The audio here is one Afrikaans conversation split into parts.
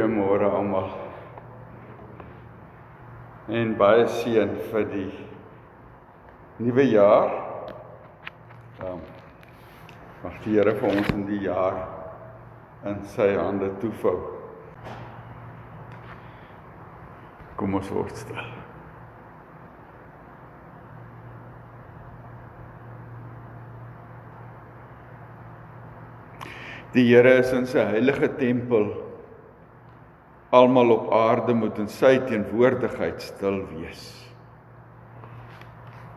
Goeiemôre almal. En baie seën vir die nuwe jaar. Ehm mag die Here vir ons in die jaar in sy hande toevou. Kom ons word stil. Die Here is in sy heilige tempel. Almal op aarde moet in sy teenwoordigheid stil wees.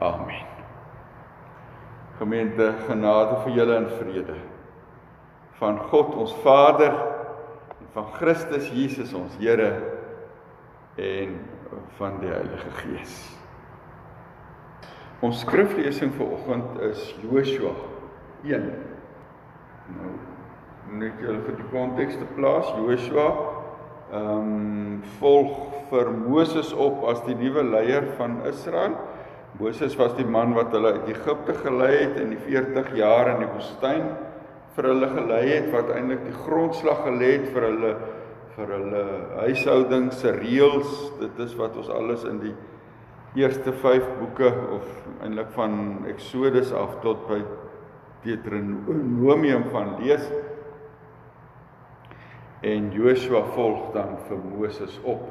Amen. Gemeente, genade vir julle en vrede van God ons Vader en van Christus Jesus ons Here en van die Heilige Gees. Ons skriflesing vir oggend is Joshua 1. Nou net julle vir die konteks te plaas. Joshua ehm um, volg vir Moses op as die nuwe leier van Israel. Moses was die man wat hulle uit Egipte gelei het in die 40 jaar in die woestyn vir hulle gelei het wat eintlik die grondslag gelê het vir hulle vir hulle huishouding se reëls. Dit is wat ons alles in die eerste 5 boeke of eintlik van Eksodus af tot by Deuteronomium van lees en Joshua volg dan vir Moses op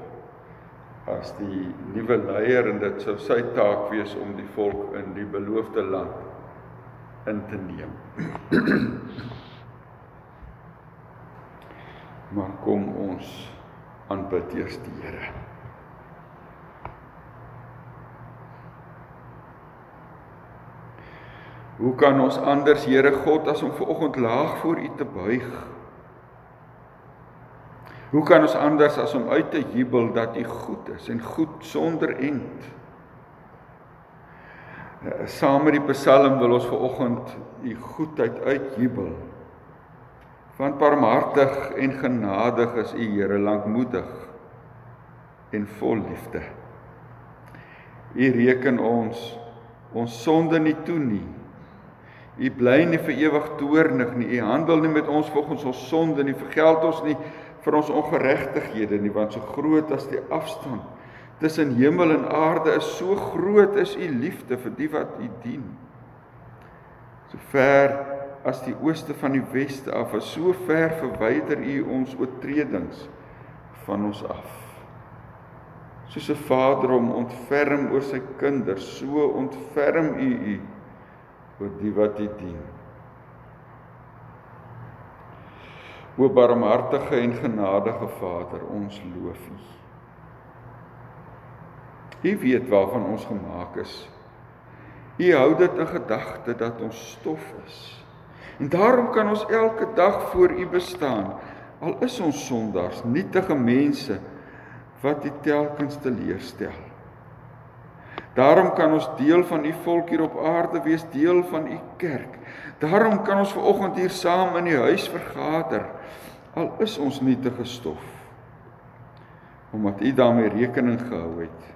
as die nuwe leier en dit sou sy taak wees om die volk in die beloofde land in te neem. maar kom ons aanbid eers die Here. Hoe kan ons anders Here God as om ver oggend laag voor U te buig? Hoe kan ons anders as om uit te jubel dat U goed is en goed sonder end? Eh, saam met die Psalm wil ons vanoggend U goedheid uitjubel. Want barmhartig en genadig is U Here, lankmoedig en vol liefde. U reken ons ons sonde nie toe nie. U bly nie vir ewig toornig nie. U handel nie met ons volgens ons sonde nie. Vergeld ons nie vir ons ongeregtighede nie want so groot as die afstand tussen hemel en aarde is so groot is u liefde vir die wat u dien. So ver as die ooste van die weste af is so ver verwyder u ons oortredings van ons af. Soos 'n vader hom ontferm oor sy kinders so ontferm u u oor die wat u dien O barmhartige en genadige Vader, ons loof U. U weet waarvan ons gemaak is. U hou dit in gedagte dat ons stof is. En daarom kan ons elke dag voor U bestaan, al is ons sondaars, nietige mense wat U telkens teleurstel. Daarom kan ons deel van U volk hier op aarde wees, deel van U kerk. Daarom kan ons ver oggend hier saam in die huis vergader. Al is ons nietige stof omdat u daarmee rekening gehou het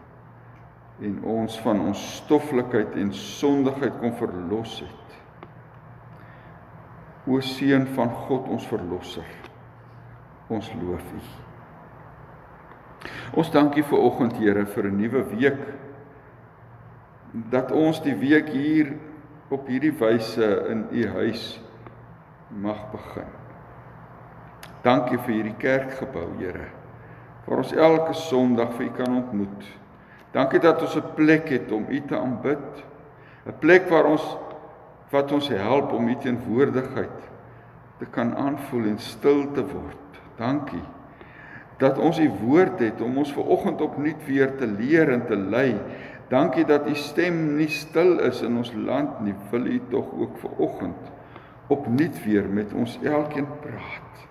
en ons van ons stoffelikheid en sondigheid kon verlos het. O seun van God ons verlosser ons loof u. Ons dankie vir oggend Here vir 'n nuwe week dat ons die week hier op hierdie wyse in u huis mag begin Dankie vir hierdie kerkgebou, Here. Waar ons elke Sondag vir U kan ontmoet. Dankie dat ons 'n plek het om U te aanbid. 'n Plek waar ons wat ons help om U teenwoordigheid te kan aanvoel en stil te word. Dankie dat ons U woord het om ons ver oggend opnuut weer te leer en te lei. Dankie dat U stem nie stil is in ons land nie. Wil U tog ook ver oggend opnuut weer met ons elkeen praat.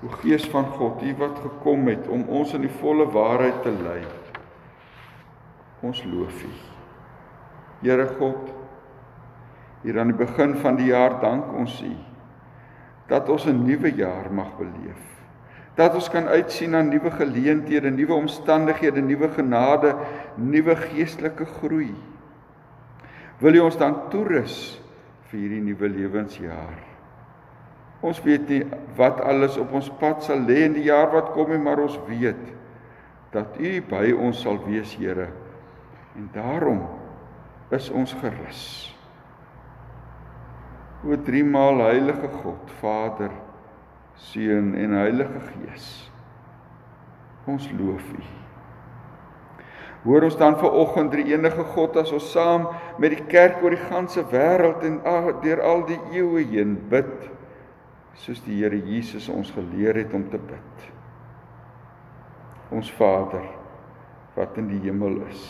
O Gees van God, U wat gekom het om ons in die volle waarheid te lei. Ons loof U. Here God, hier aan die begin van die jaar dank ons U dat ons 'n nuwe jaar mag beleef. Dat ons kan uitsien na nuwe geleenthede, nuwe omstandighede, nuwe genade, nuwe geestelike groei. Wil U ons dan toerus vir hierdie nuwe lewensjaar? Ons weet nie wat alles op ons pad sal lê in die jaar wat kom nie, maar ons weet dat U by ons sal wees, Here. En daarom is ons gerus. O drie maal heilige God, Vader, Seun en Heilige Gees. Ons loof U. Hoor ons dan vanoggend die enige God as ons saam met die kerk oor die ganse wêreld en deur al die eeue heen bid soos die Here Jesus ons geleer het om te bid. Ons Vader wat in die hemel is.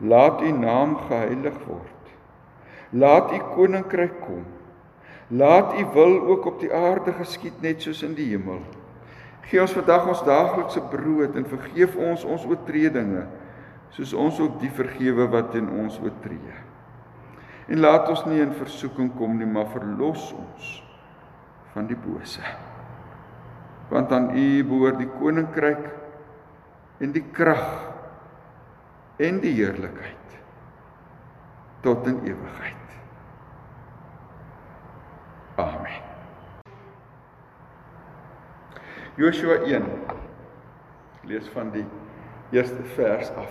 Laat U naam geheilig word. Laat U koninkryk kom. Laat U wil ook op die aarde geskied net soos in die hemel. Gee ons vandag ons daaglikse brood en vergeef ons ons oortredinge soos ons ook die vergewe wat in ons oortree. En laat ons nie in versoeking kom nie, maar verlos ons van die bose. Want aan U behoort die koninkryk en die krag en die heerlikheid tot in ewigheid. Amen. Joshua 1 lees van die eerste vers af.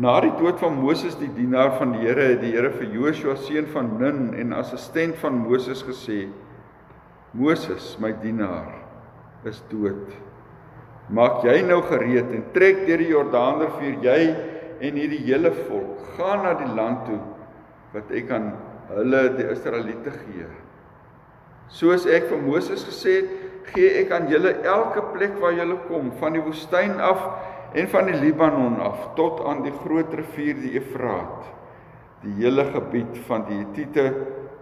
Na die dood van Moses die dienaar van die Here het die Here vir Joshua seun van Nun en assistent van Moses gesê: Moses, my dienaar, is dood. Maak jy nou gereed en trek deur die Jordaanrivier jy en hierdie hele volk. Gaan na die land toe wat ek aan hulle die Israeliete gee. Soos ek vir Moses gesê het, gee ek aan julle elke plek waar julle kom, van die woestyn af en van die Libanon af tot aan die groot rivier die Efraat, die hele gebied van die Hittite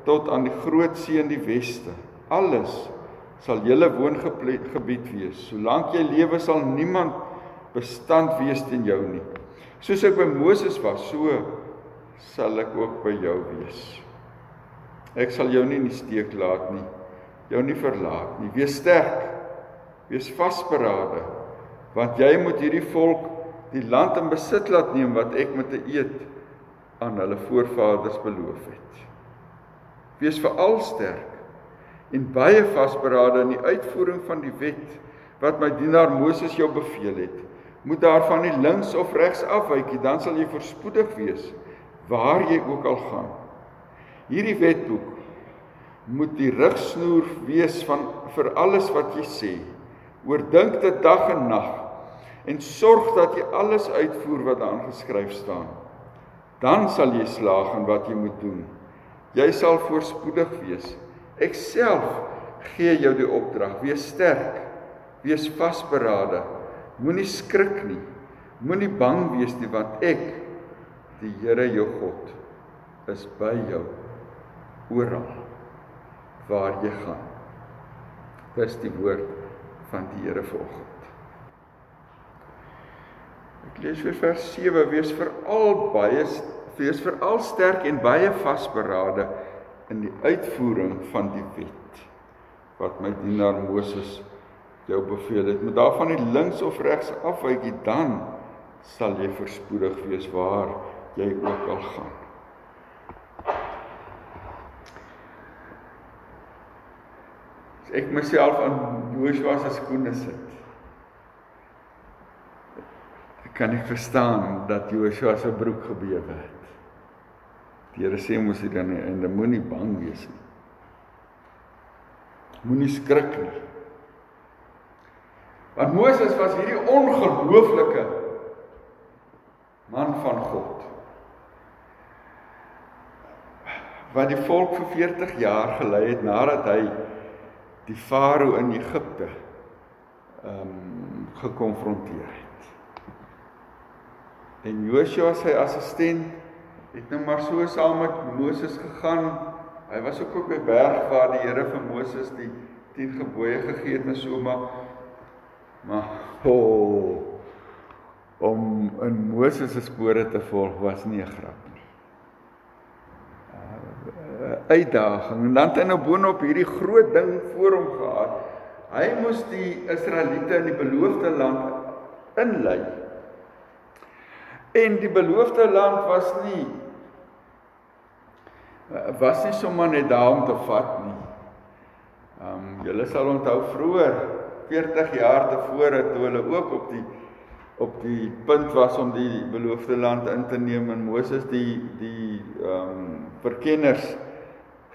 tot aan die groot see in die weste. Alles sal julle woongebied wees. Solank jy lewe sal niemand bestand wees teen jou nie. Soos ek by Moses was, so sal ek ook by jou wees. Ek sal jou nie in die steek laat nie jou nie verlaat nie. Wees sterk. Wees vasberade want jy moet hierdie volk die land in besit laat neem wat ek met 'n eed aan hulle voorvaders beloof het. Wees veral sterk en baie vasberade in die uitvoering van die wet wat my dienaar Moses jou beveel het. Moet daarvan nie links of regs afwyk nie, dan sal jy voorspoedig wees waar jy ook al gaan. Hierdie wetboek moet die rigsnoer wees van vir alles wat jy sê. Oordink dit dag en nag en sorg dat jy alles uitvoer wat daarin geskryf staan. Dan sal jy slaag in wat jy moet doen. Jy sal voorspoedig wees. Ek self gee jou die opdrag. Wees sterk. Wees vasberade. Moenie skrik nie. Moenie bang wees nie want ek die Here jou God is by jou oral waar jy gaan. Dis die woord van die Here vanoggend. Ek lees weer vers 7: Wees veral baie wees veral sterk en baie vasberade in die uitvoering van die wet wat my dienaar Moses jou beveel het. Moet daarvan nie links of regs afwyk nie, dan sal jy voorspoedig wees waar jy ook al gaan. As ek myself aan Joshua se skoene sit. Ek kan nie verstaan dat Joshua se broek gebewe het. Die Here sê mos hy dan en dan moenie bang wees nie. Moenie skrik nie. Want Moses was hierdie ongelooflike man van God. Wat die volk vir 40 jaar gelei het nadat hy die farao in Egipte ehm um, gekonfronteer het. En Joshua sy assistent het nou maar so saam met Moses gegaan. Hy was ook op 'n berg waar die Here vir Moses die 10 gebooie gegee het en so maar maar oh, om in Moses se spore te volg was nie 'n grap nie. Uh, uitdaging en dan het hy nou boonop hierdie groot ding voor hom gehad. Hy moes die Israeliete in die beloofde land inlei. En die beloofde land was nie was nie sommer net daar om te vat nie. Ehm um, julle sal onthou vroeër 40 jaar tevore toe hulle ook op die op die punt was om die beloofde land in te neem en Moses die die ehm um, verkenners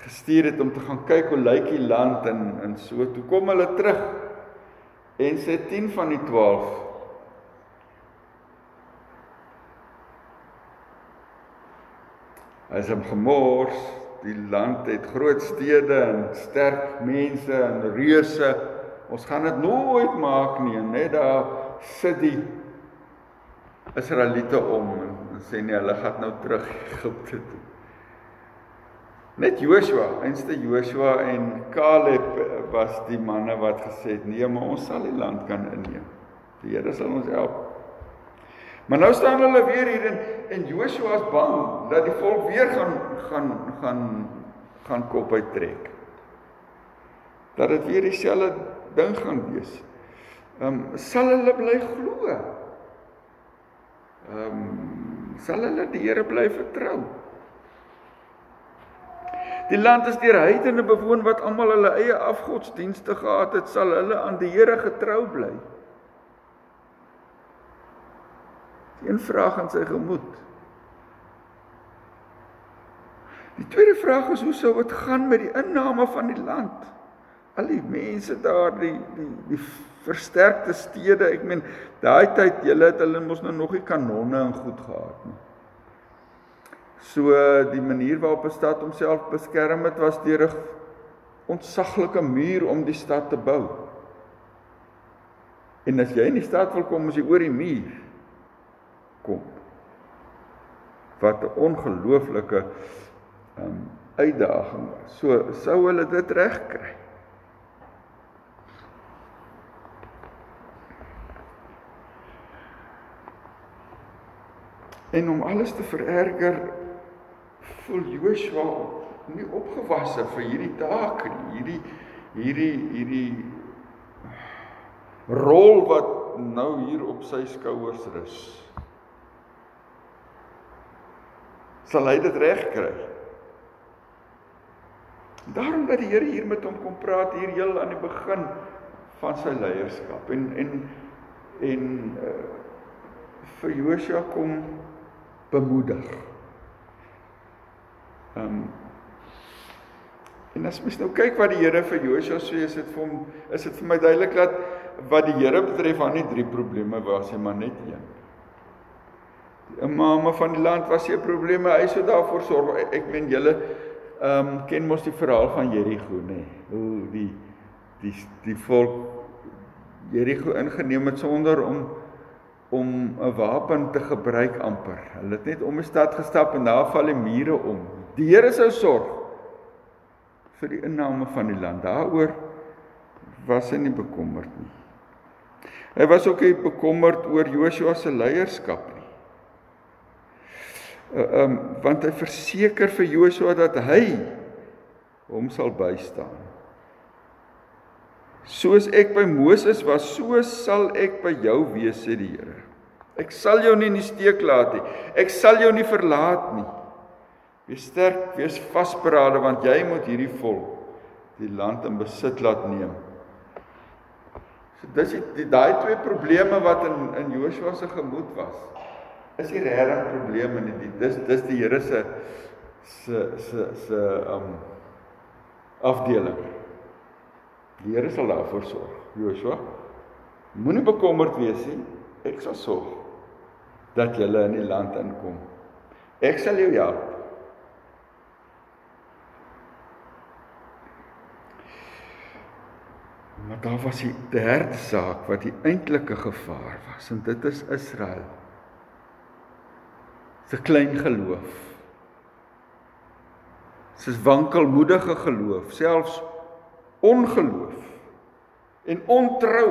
gestuur het om te gaan kyk hoe lyk die land en en so. Toe kom hulle terug. En sê 10 van die 12 As hom gemors, die land het groot stede en sterk mense en reuse. Ons gaan dit nooit maak nie, net daar sit die Israeliete om en sê nee, hulle gaan nou terug Egipte toe. Net Joshua, einste Joshua en Caleb was die manne wat gesê het nee, maar ons sal die land kan inneem. Die Here sal ons help. Maar nou staan hulle weer hier en en Joshua is bang dat die volk weer gaan gaan gaan gaan kop uittrek. Dat dit weer dieselfde ding gaan wees. Ehm um, sal hulle bly glo? Ehm um, sal hulle die Here bly vertrou? Die land is deur heidene bewoon wat almal hulle eie afgodsdienste gehad het, sal hulle aan die Here getrou bly. Een vraag in sy gemoed. Die tweede vraag is hoe sou dit gaan met die inname van die land? Al die mense daar, die die die versterkte stede. Ek meen, daai tyd, julle het hulle mos nou nog nie kanonne en goed gehad nie. So die manier waarop 'n stad homself beskerm het was deur 'n ontsaglike muur om die stad te bou. En as jy in die stad wil kom, moet jy oor die muur kom. Wat 'n ongelooflike um uitdaging was. So sou hulle dit reg kry. En om alles te vererger, voel Joshua nie opgewasse vir hierdie taak nie. Hierdie hierdie hierdie rol wat nou hier op sy skouers rus. Sal hy dit reg kry? Daarom dat die Here hier met hom kom praat hier heel aan die begin van sy leierskap en en en uh, vir Joshua kom bemoedig. Ehm um, En as mens nou kyk wat die Here vir Joshua sê, is dit vir hom is dit vir my duidelik dat wat die Here betref aan nie drie probleme was hy maar net een. Die imame van die land was se probleme, hy sou daarvoor sorg. Ek, ek meen julle ehm um, ken mos die verhaal van Jerigo nê. Nee. Hoe die die die volk Jerigo ingeneem het sonder om om 'n wapen te gebruik amper. Hulle het net om die stad gestap en daar val die mure om. Die Here sou sorg vir die inname van die land. Daaroor was hy nie bekommerd nie. Hy was ook nie bekommerd oor Joshua se leierskap nie. Uh, um want hy verseker vir Joshua dat hy hom sal bystaan. Soos ek by Moses was, so sal ek by jou wees, sê die Here. Ek sal jou nie in die steek laat nie. Ek sal jou nie verlaat nie. Wees sterk, wees vasberade want jy moet hierdie volk die land in besit laat neem. So dis die daai twee probleme wat in in Joshua se gemoed was. Is nie regtig probleme nie. Dis dis die Here se se se se um afdeling. Die Here sal daarvoor sorg. Joshua, moenie bekommerd wees nie. Ek sal sorg dat jy in die land inkom. Ek sal jou help. Maar daar was die derde saak wat die eintlike gevaar was en dit is Israel. Se klein geloof. Se wankelmoedige geloof, selfs ongeloof en ontrou.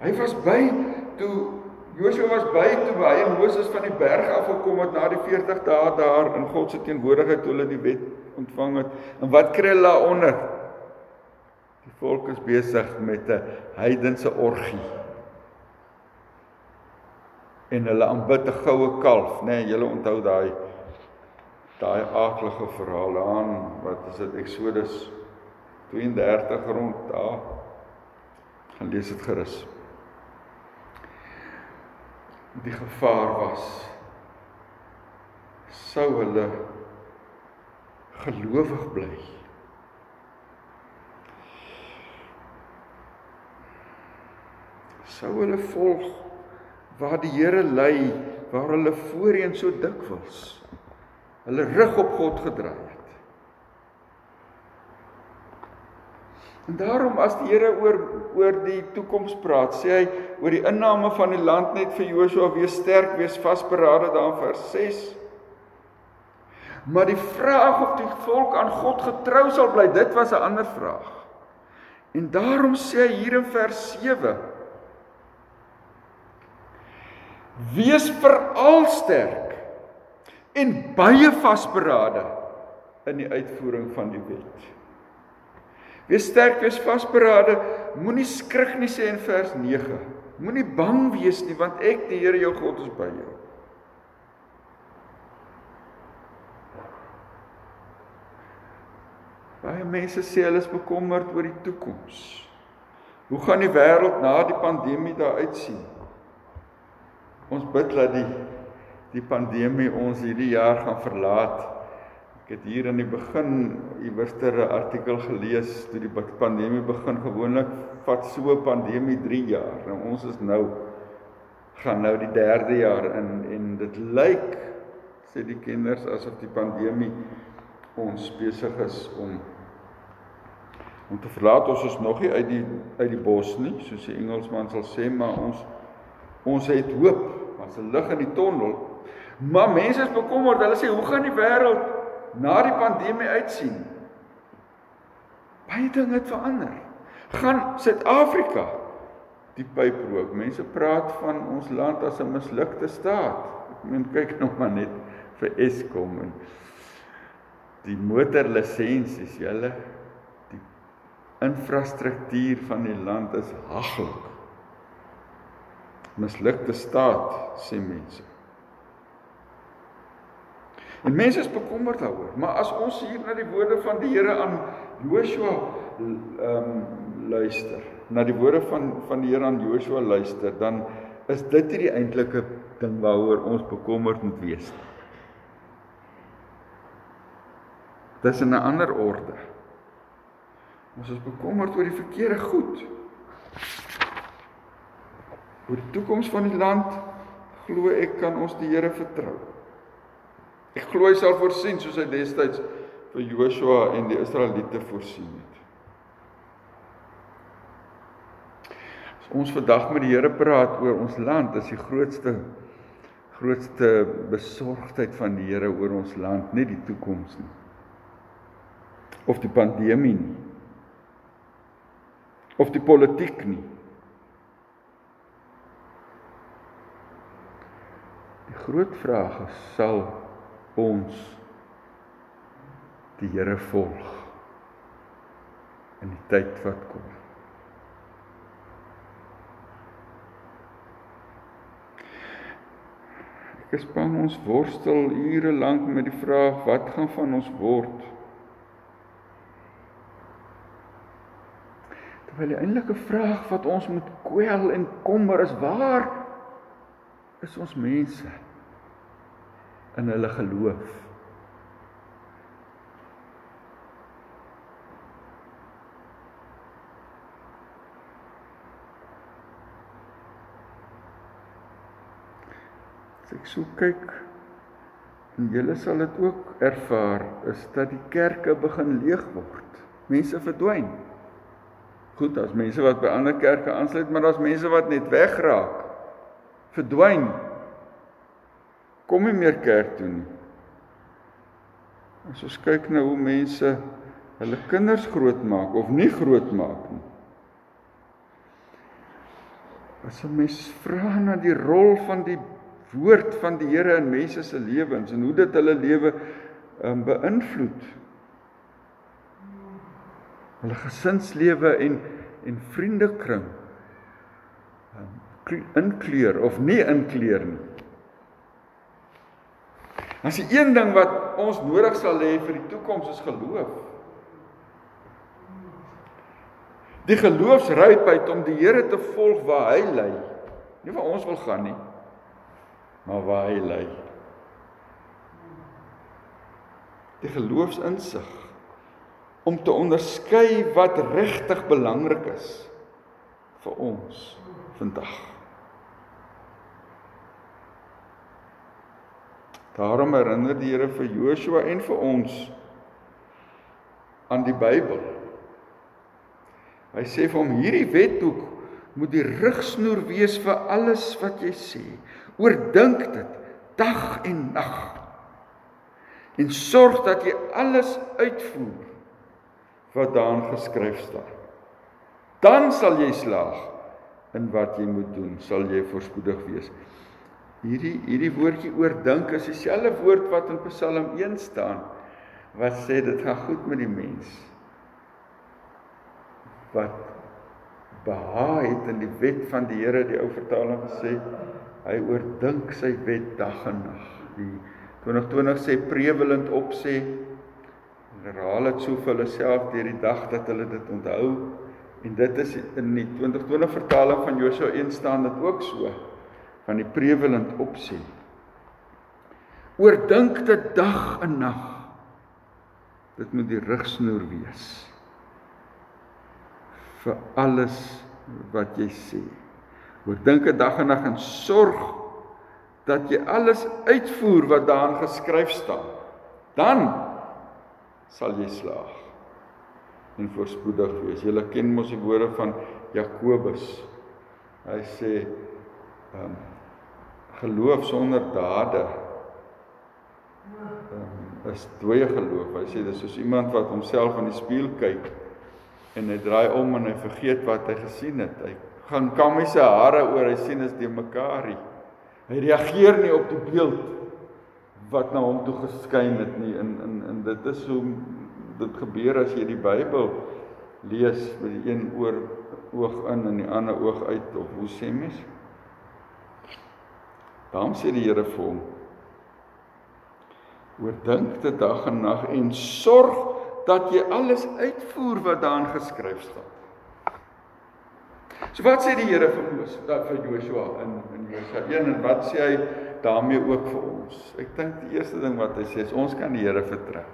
Hy was by toe Joshua was by toe hy en Moses van die berg af gekom het na die 40 dae daar in God se teenwoordigheid toe hulle die wet ontvang het. En wat kry hulle daaronder? Die volk is besig met 'n heidense orgie. En hulle aanbid 'n goue kalf, nê, nee, julle onthou daai daai aardige verhaal aan wat is dit? Eksodus 32 rond daar. Gaan lees dit gerus. Die gevaar was sou hulle gelowig bly sou hulle volg waar die Here lei waar hulle voorheen so dikwels hulle rug op God gedraai het. En daarom as die Here oor oor die toekoms praat, sê hy oor die inname van die land net vir Joshua wees sterk, wees vasberade daar in vers 6. Maar die vraag of die volk aan God getrou sal bly, dit was 'n ander vraag. En daarom sê hy hier in vers 7 Wees veral sterk en baie vasberade in die uitvoering van die wet. Wees sterk, wees vasberade, moenie skrik nie sê in vers 9. Moenie bang wees nie want ek die Here jou God is by jou. Baie mense sê hulle is bekommerd oor die toekoms. Hoe gaan die wêreld na die pandemie daar uitsien? Ons bid dat die die pandemie ons hierdie jaar gaan verlaat. Ek het hier in die begin iewerster 'n artikel gelees toe die pandemie begin gewoonlik vat so pandemie 3 jaar. Nou ons is nou gaan nou die 3de jaar in en dit lyk sê die kinders asof die pandemie ons besig is om om te verlaat. Ons is nog nie uit die uit die bos nie, soos die Engelsman sal sê, maar ons Ons het hoop, ons het lig in die tonnel. Maar mense is bekommerd. Hulle sê, "Hoe gaan die wêreld na die pandemie uitsien?" Baie dinge het verander. Gaan Suid-Afrika die pyp rook. Mense praat van ons land as 'n mislukte staat. Ek meen kyk nog maar net vir Eskom en die motorlisensies, julle die infrastruktuur van die land is haglik mislukte staat sê mense. En mense is bekommerd daaroor, maar as ons hier na die woorde van die Here aan Joshua ehm um, luister, na die woorde van van die Here aan Joshua luister, dan is dit nie die eintlike ding waaroor ons bekommerd moet wees nie. Dis in 'n ander orde. Ons is bekommerd oor die verkeerde goed oor die toekoms van die land glo ek kan ons die Here vertrou. Ek glo hy sal voorsien soos hy destyds vir Joshua en die Israeliete voorsien het. As ons vandag met die Here praat oor ons land, is die grootste grootste besorgdheid van die Here oor ons land nie die toekoms nie. Of die pandemie nie. Of die politiek nie. Groot vraag is sal ons die Here volg in die tyd wat kom. Ek is bang ons worstel ure lank met die vraag wat gaan van ons word? Terwyl die eintlike vraag wat ons moet kwel en kommer is waar is ons mense? In hulle geloof. As ek so kyk en julle sal dit ook ervaar is dat die kerke begin leeg word. Mense verdwyn. Goed, as mense wat by ander kerke aansluit, maar daar's mense wat net wegraak. Verdwyn kom nie meer kerk toe nie. As ons kyk na hoe mense hulle kinders grootmaak of nie grootmaak nie. As 'n mens vra na die rol van die woord van die Here in mense se lewens en hoe dit hulle lewe um, beïnvloed. Hulle gesinslewe en en vriendekring. Um, inkleur of nie inkleur nie. As die een ding wat ons nodig sal hê vir die toekoms is geloof. Die geloofsrypheid om die Here te volg waar hy lei. Nie waar ons wil gaan nie, maar waar hy lei. Die geloofsinsig om te onderskei wat regtig belangrik is vir ons vandag. Daarom herinner die Here vir Joshua en vir ons aan die Bybel. Hy sê vir hom hierdie wetboek moet die rigsnoer wees vir alles wat jy sê. Oordink dit dag en nag. En sorg dat jy alles uitvoer wat daarin geskryf staan. Dan sal jy slaag in wat jy moet doen, sal jy voorspoedig wees. Hierdie hierdie woordjie oordink is dieselfde woord wat in Psalm 1 staan wat sê dit gaan goed met die mens wat behaag het in die wet van die Here die ou vertaling gesê hy oordink sy wet dag en nag. Die 2020 sê prevelend op sê herhaal dit so vir hulle self deur die dag dat hulle dit onthou. En dit is in die 2020 vertaling van Josua 1 staan dit ook so van die prevelend opsê. Oordink dit dag en nag. Dit moet die rigsnoer wees vir alles wat jy sê. Oordink dit dag en nag en sorg dat jy alles uitvoer wat daarin geskryf staan. Dan sal jy slaag en voorspoedig wees. Julle ken mos die woorde van Jakobus. Hy sê ehm um, geloof sonder dade um, is dooie geloof. Hy sê dis soos iemand wat homself in die spieël kyk en hy draai om en hy vergeet wat hy gesien het. Hy gaan kam sy hare oor, hy sien is die mekaar. Hy reageer nie op die beeld wat na hom toe geskyn het nie. In in in dit is hoe dit gebeur as jy die Bybel lees met die een oor oog in en die ander oog uit of hoe sê mens? Daarom sê die Here vir hom: Oordink dit dag en nag en sorg dat jy alles uitvoer wat daarin geskryf staan. So wat sê die Here vir Moses, dat vir Joshua in in Josua 1 en wat sê hy daarmee ook vir ons? Ek dink die eerste ding wat hy sê is ons kan die Here vertrou.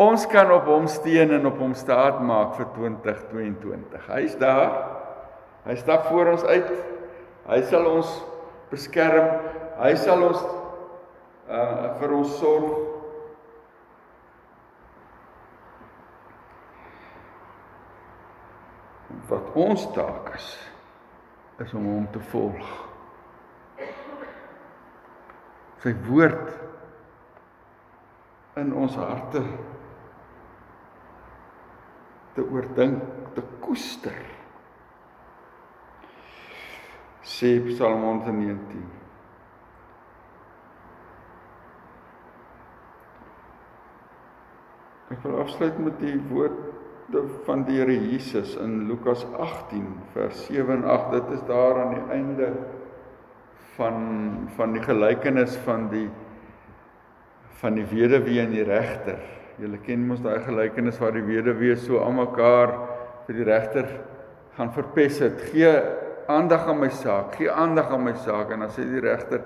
Ons kan op hom steun en op hom staat maak vir 2022. Hy's daar. Hy stap voor ons uit. Hy sal ons beskerm. Hy sal ons uh vir ons sorg. Wat ons taak is is om hom te volg. Sy woord in ons harte te oordink, te koester sê Psalm 119. Ek wil afsluit met die woorde van die Here Jesus in Lukas 18 vers 7 en 8. Dit is daar aan die einde van van die gelykenis van die van die weduwee en die regter. Julle ken mos daai gelykenis waar die weduwee so almekaar vir die regter gaan verpes het. Gee aandag aan my saak, gee aandag aan my saak en dan sê die regter,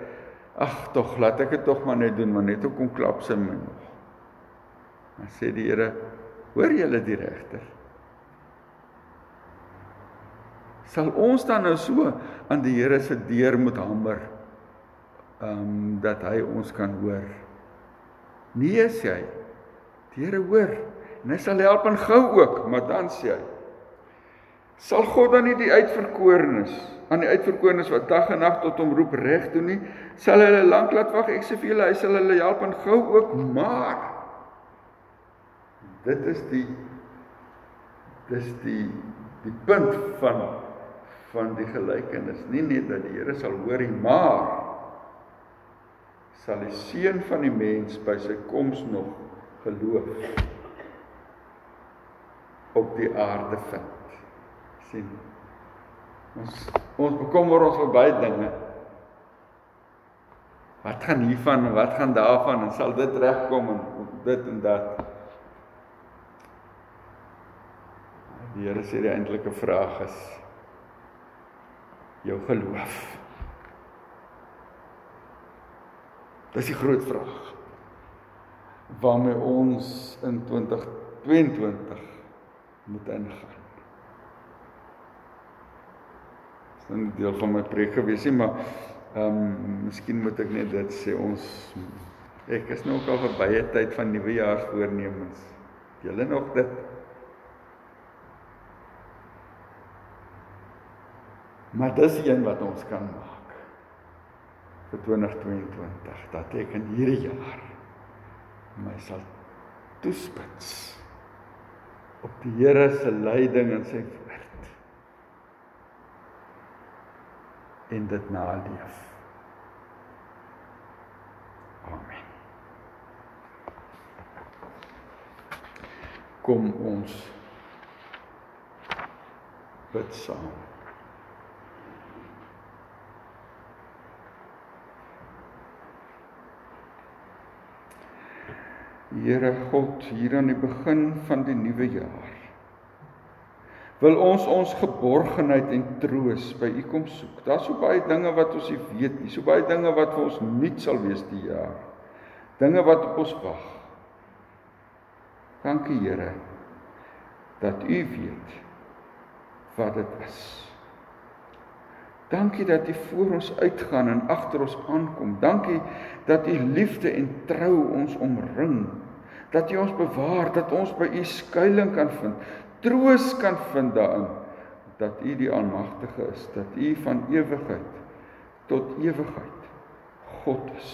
ag tog, laat ek dit tog maar net doen, maar net hoe kom klap sy my nog. Dan sê die Here, hoor julle die regter? Sal ons dan nou so aan die Here se deur moet hamer ehm um, dat hy ons kan hoor? Nee sê hy. Die Here hoor en hy sal help en gou ook, maar dan sê hy Sal God dan nie die uitverkorenes aan die uitverkorenes wat dag en nag tot hom roep reg doen nie, sal hulle lank laat wag. Ek sê vir julle, hy sal hulle help en gou ook, maar dit is die dis die die punt van van die gelykenis. Nie net dat die Here sal hoor nie, maar sal die seun van die mens by sy koms nog geloof op die aarde vind sien. Ons ons bekommer ons oor baie dinge. wat gaan hiervan en wat gaan daarvan en sal dit regkom en dit en dat. Die Here sê die eintlike vraag is jou geloof. Dis die groot vraag waarmee ons in 2022 moet ingaan. Dis 'n deel van my preek gewees nie, maar ehm um, miskien moet ek net dit sê ons ek is nou ook al verby die tyd van nuwejaarsvoornemens. Julle nog dit? Maar dis een wat ons kan maak vir 2022 dat ek in hierdie jaar my sal toespits op die Here se leiding en sy woord en dit naleef. Amen. Kom ons bid saam. Here God, hier aan die begin van die nuwe jaar. Wil ons ons geborgenheid en troos by U kom soek. Daar's so baie dinge wat ons nie weet nie, so baie dinge wat vir ons nuut sal wees die jaar. Dinge wat op ons wag. Dankie Here dat U weet wat dit is. Dankie dat U voor ons uitgaan en agter ons aankom. Dankie dat U liefde en trou ons omring dat U ons bewaar, dat ons by U skuilings kan vind, troos kan vind daarin dat U die Almagtige is, dat U van ewigheid tot ewigheid God is.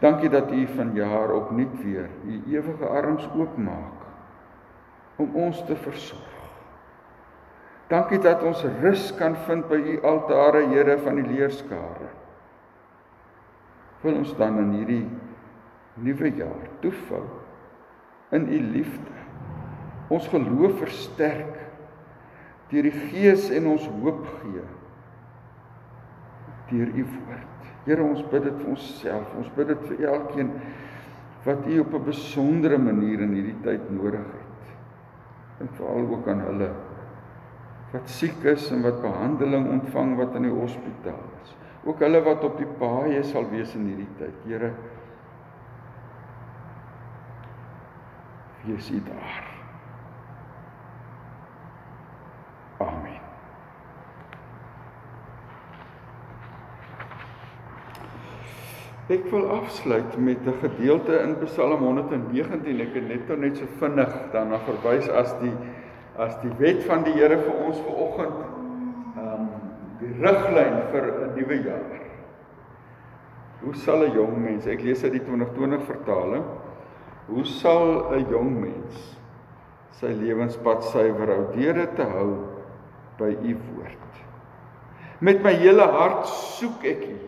Dankie dat U van jaar op nuut weer U ewige arms oopmaak om ons te versorg. Dankie dat ons rus kan vind by U altare, Here van die leerskare. Wil ons dan in hierdie nuwe jaar toevou in u liefde. Ons geloof versterk deur die Gees en ons hoop gee deur u woord. Here, ons bid dit vir onsself. Ons bid dit vir elkeen wat u op 'n besondere manier in hierdie tyd nodig het. En veral ook aan hulle wat siek is en wat behandeling ontvang wat in die hospitaal is. Ook hulle wat op die paaie sal wees in hierdie tyd. Here, wees U daar. Amen. Ek wil afsluit met 'n gedeelte in Psalm 119. Ek het net nou net so vinnig daarna verwys as die as die wet van die Here vir ons vanoggend ehm um, die riglyn vir 'n nuwe jaar. Hoe sal 'n jong mens, ek lees uit die 2020 vertaling, Hoe sal 'n jong mens sy lewenspad suiwer hou deur dit te hou by u woord? Met my hele hart soek ek u.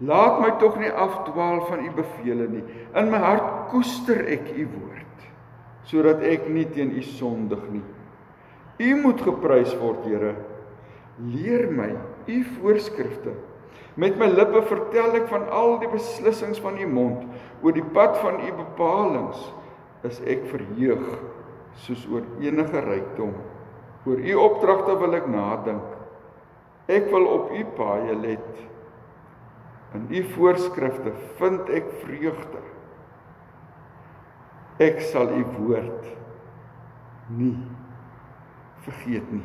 Laat my tog nie afdwaal van u beveel nie. In my hart koester ek u woord sodat ek nie teen u sondig nie. U moet geprys word, Here. Leer my u voorskrifte. Met my lippe vertel ek van al die beslissings van u mond. Oor die pad van u bepalinge is ek verheug soos oor enige rykdom. Oor u opdragte wil ek nadink. Ek wil op u paaie let. In u voorskrifte vind ek vreugde. Ek sal u woord nie vergeet nie.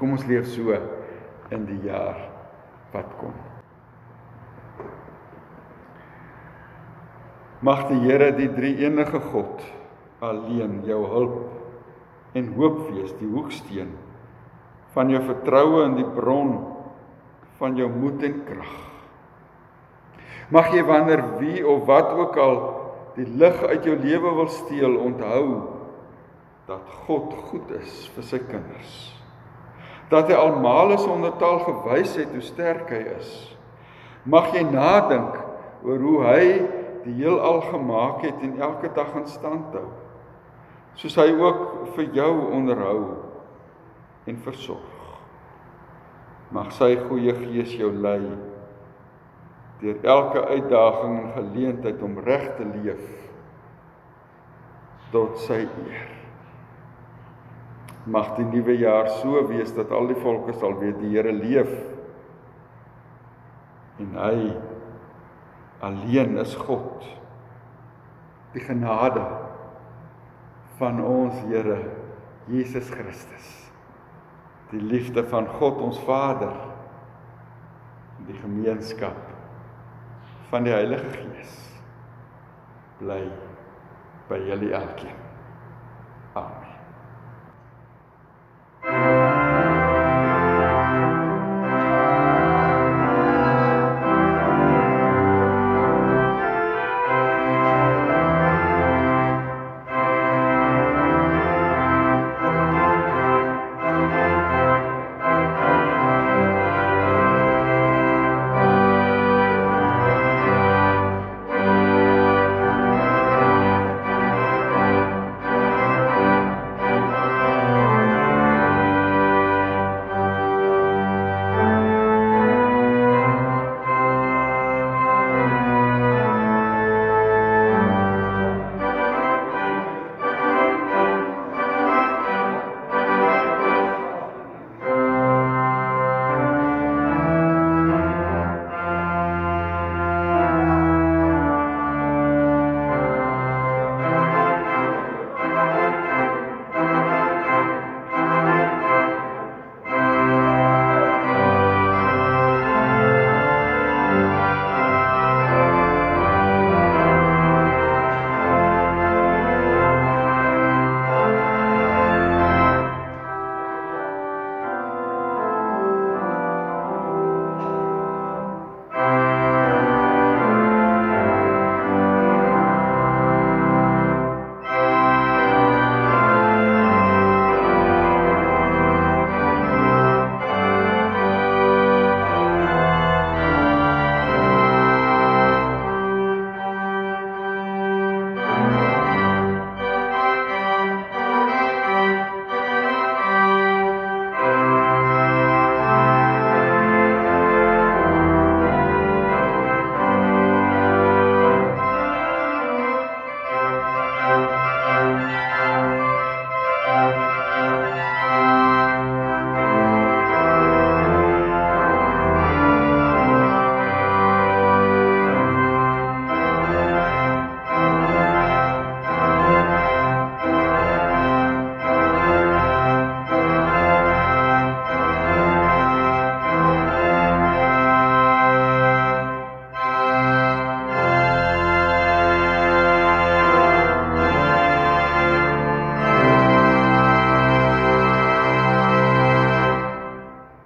Kom ons leef so in die jaar wat kom. Mag die Here die drie enige God alleen jou hulp en hoop wees, die hoeksteen van jou vertroue in die bron van jou moed en krag. Mag jy wanneer wie of wat ook al die lig uit jou lewe wil steel, onthou dat God goed is vir sy kinders dat hy almal is onder taal gewys het hoe sterk hy is. Mag jy nadink oor hoe hy die heelal gemaak het en elke dag in stand hou. Soos hy ook vir jou onderhou en versorg. Mag sy goeie gees jou lei deur elke uitdaging en geleentheid om reg te leef tot sy eer. Mag die nuwe jaar so wees dat al die volke sal weet die Here leef en hy alleen is God. Die genade van ons Here Jesus Christus. Die liefde van God ons Vader. Die gemeenskap van die Heilige Gees bly by julle elkeen. Amen.